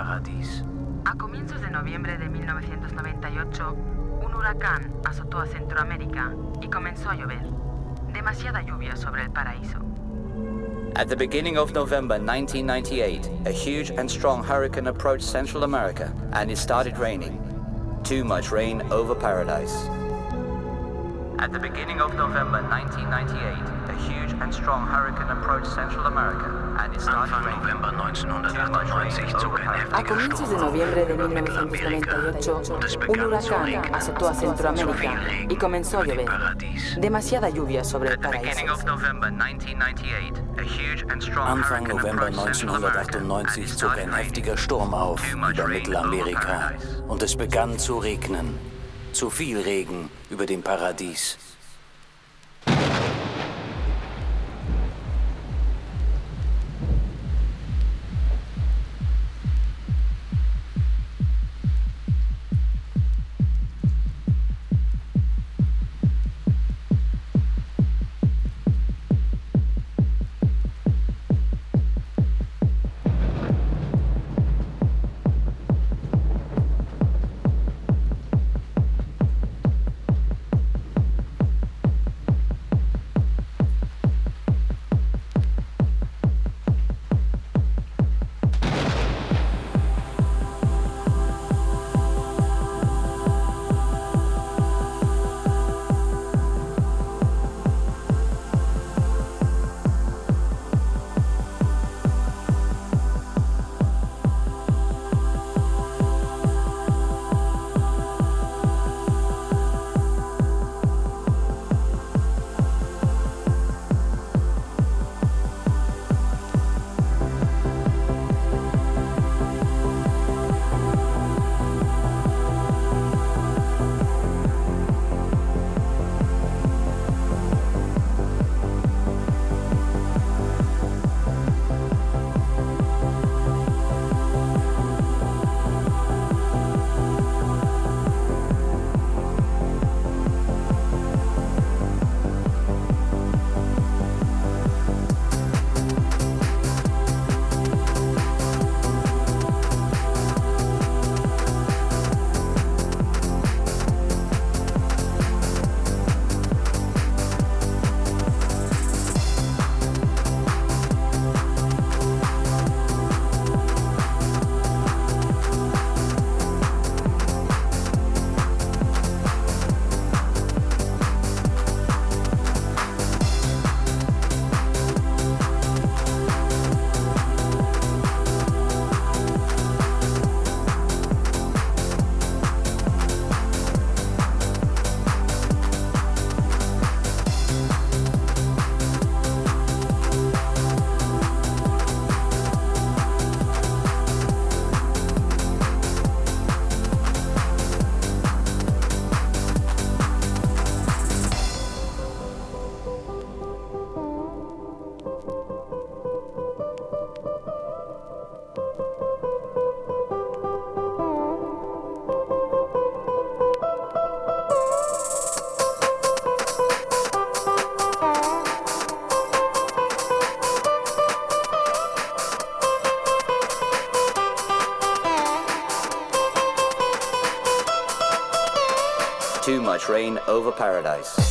Paradies. A comienzos de noviembre de 1998, un huracán azotó a Centroamérica y comenzó a llover. Demasiada lluvia sobre el paraíso. At the beginning of November 1998, a huge and strong hurricane approached Central America and it started raining. Too much rain over paradise. At the beginning of November 1998, a huge and strong hurricane approached Central America and it started Anfang November 1998 zog ein heftiger A comienzos heftiger Sturm auf über Mittelamerika und es begann zu regnen. Zu viel Regen über dem Paradies. Too much rain over paradise.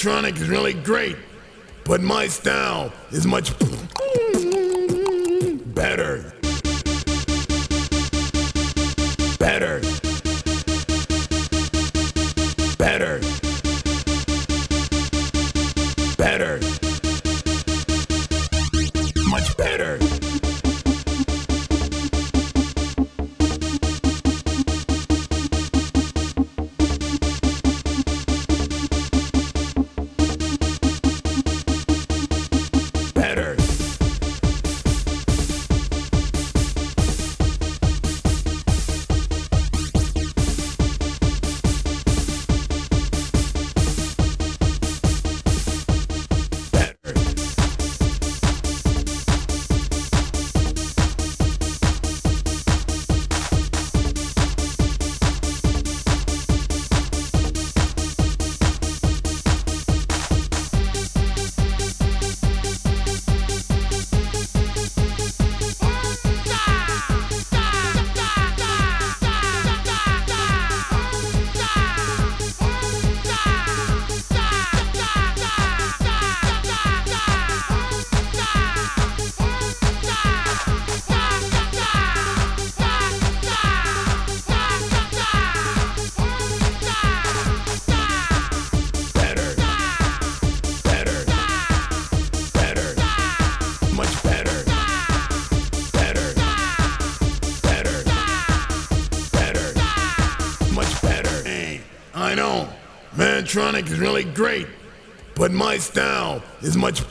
Mantronic is really great, but my style is much Is really great, but my style is much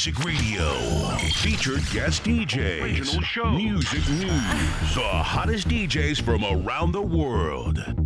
Music Radio. Featured guest DJs. Original show. Music news. The hottest DJs from around the world.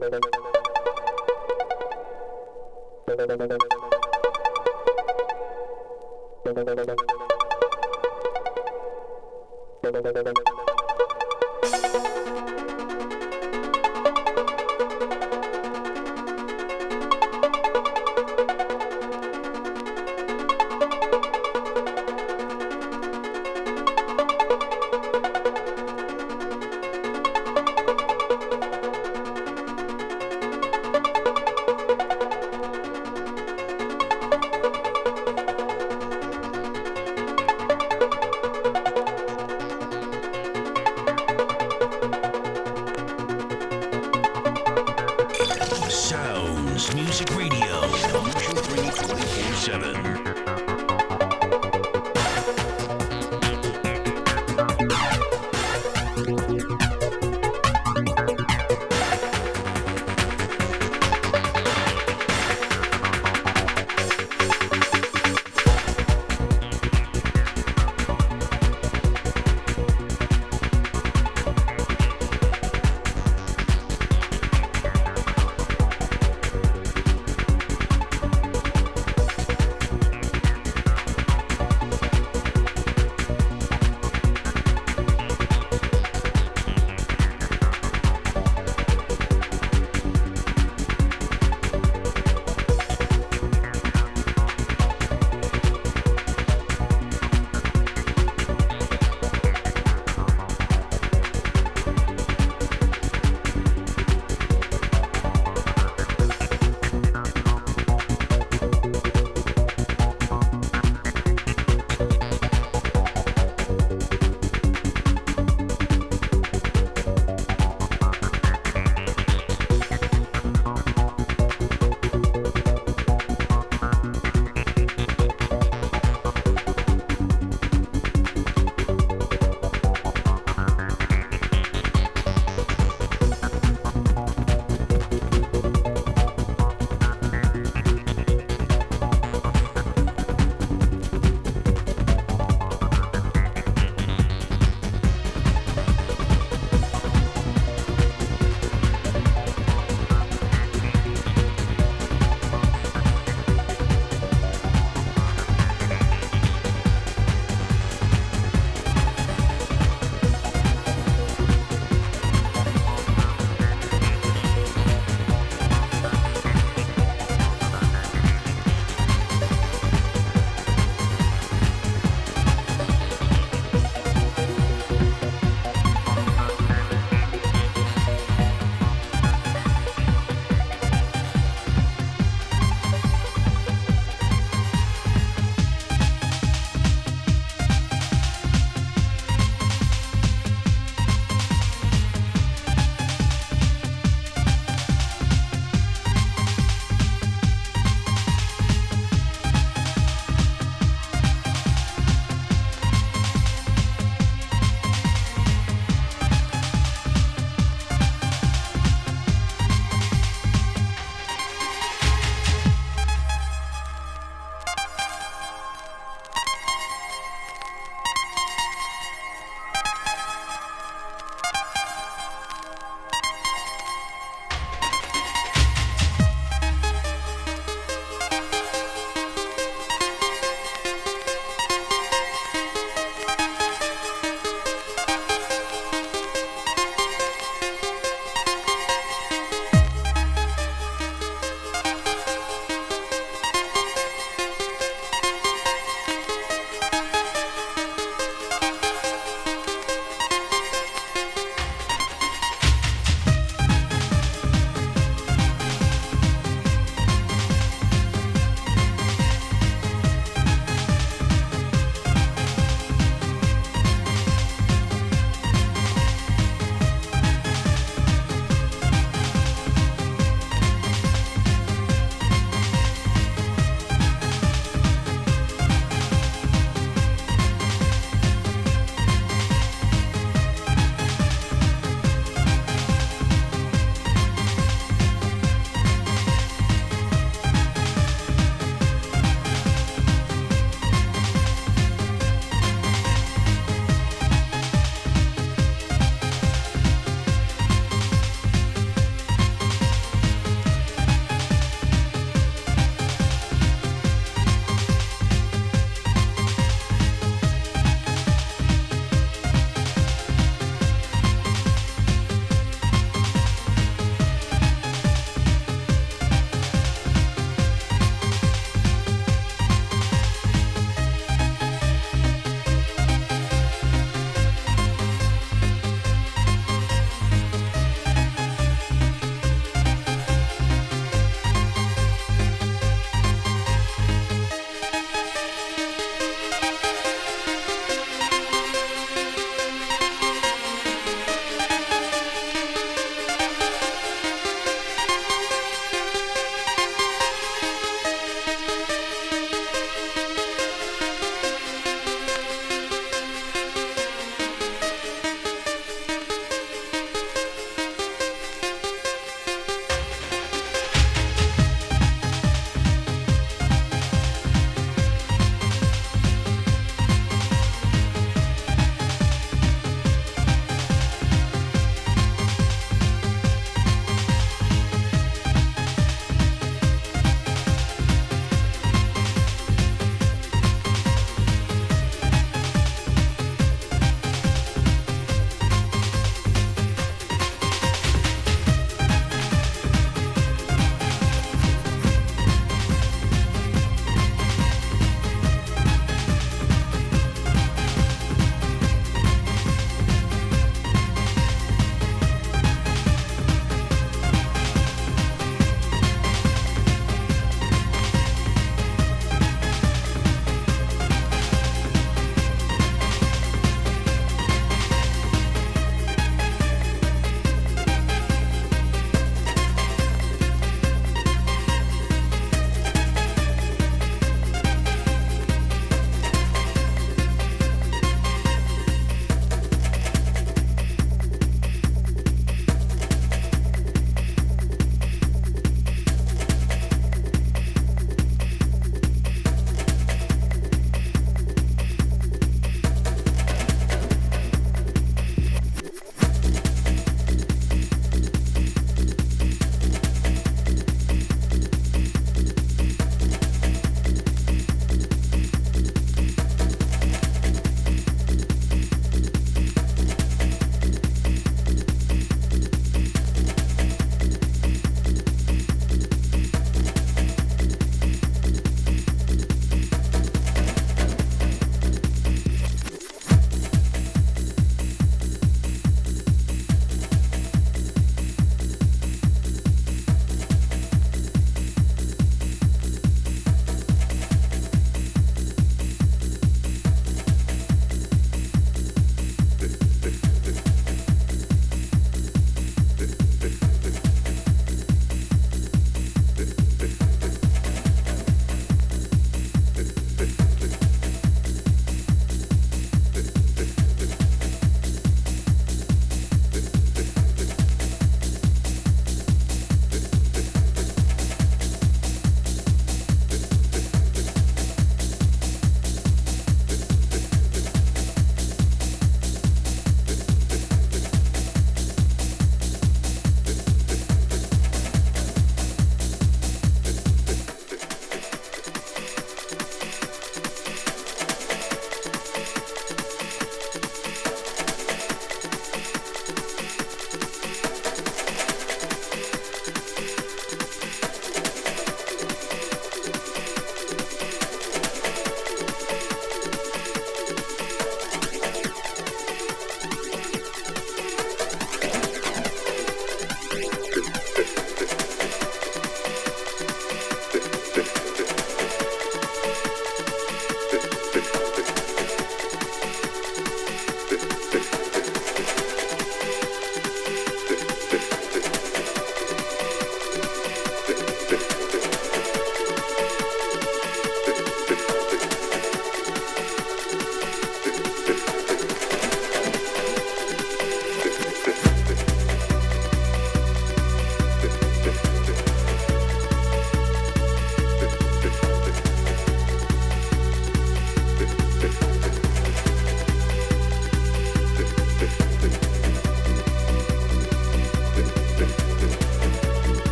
Thank you.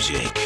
Music.